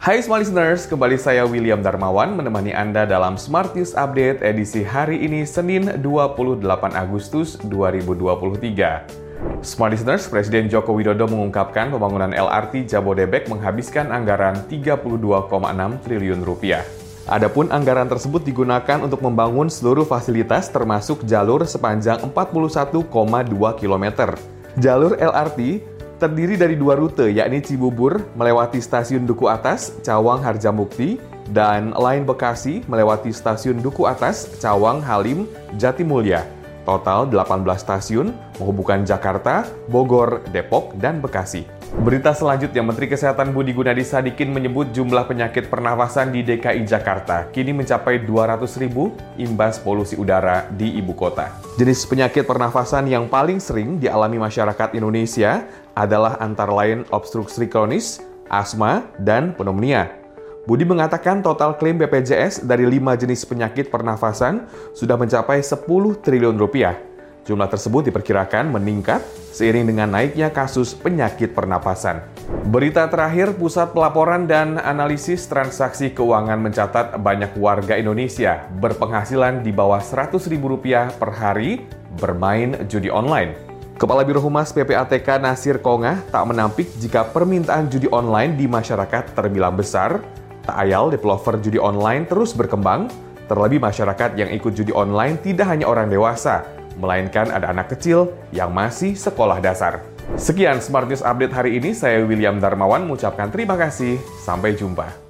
Hai Smart Listeners, kembali saya William Darmawan menemani Anda dalam Smart News Update edisi hari ini Senin 28 Agustus 2023. Smart Listeners, Presiden Joko Widodo mengungkapkan pembangunan LRT Jabodebek menghabiskan anggaran 32,6 triliun rupiah. Adapun anggaran tersebut digunakan untuk membangun seluruh fasilitas termasuk jalur sepanjang 41,2 km. Jalur LRT terdiri dari dua rute, yakni Cibubur melewati stasiun Duku Atas, Cawang Harjamukti, dan lain Bekasi melewati stasiun Duku Atas, Cawang Halim, Jatimulya. Total 18 stasiun menghubungkan Jakarta, Bogor, Depok, dan Bekasi. Berita selanjutnya, Menteri Kesehatan Budi Gunadi Sadikin menyebut jumlah penyakit pernafasan di DKI Jakarta kini mencapai 200 ribu imbas polusi udara di ibu kota. Jenis penyakit pernafasan yang paling sering dialami masyarakat Indonesia adalah antara lain obstruksi kronis, asma, dan pneumonia. Budi mengatakan total klaim BPJS dari lima jenis penyakit pernafasan sudah mencapai 10 triliun rupiah Jumlah tersebut diperkirakan meningkat seiring dengan naiknya kasus penyakit pernapasan. Berita terakhir, Pusat Pelaporan dan Analisis Transaksi Keuangan mencatat banyak warga Indonesia berpenghasilan di bawah Rp100.000 per hari bermain judi online. Kepala Biro Humas PPATK Nasir Kongah tak menampik jika permintaan judi online di masyarakat terbilang besar. Tak ayal developer judi online terus berkembang, terlebih masyarakat yang ikut judi online tidak hanya orang dewasa, melainkan ada anak kecil yang masih sekolah dasar. Sekian Smart News Update hari ini, saya William Darmawan mengucapkan terima kasih, sampai jumpa.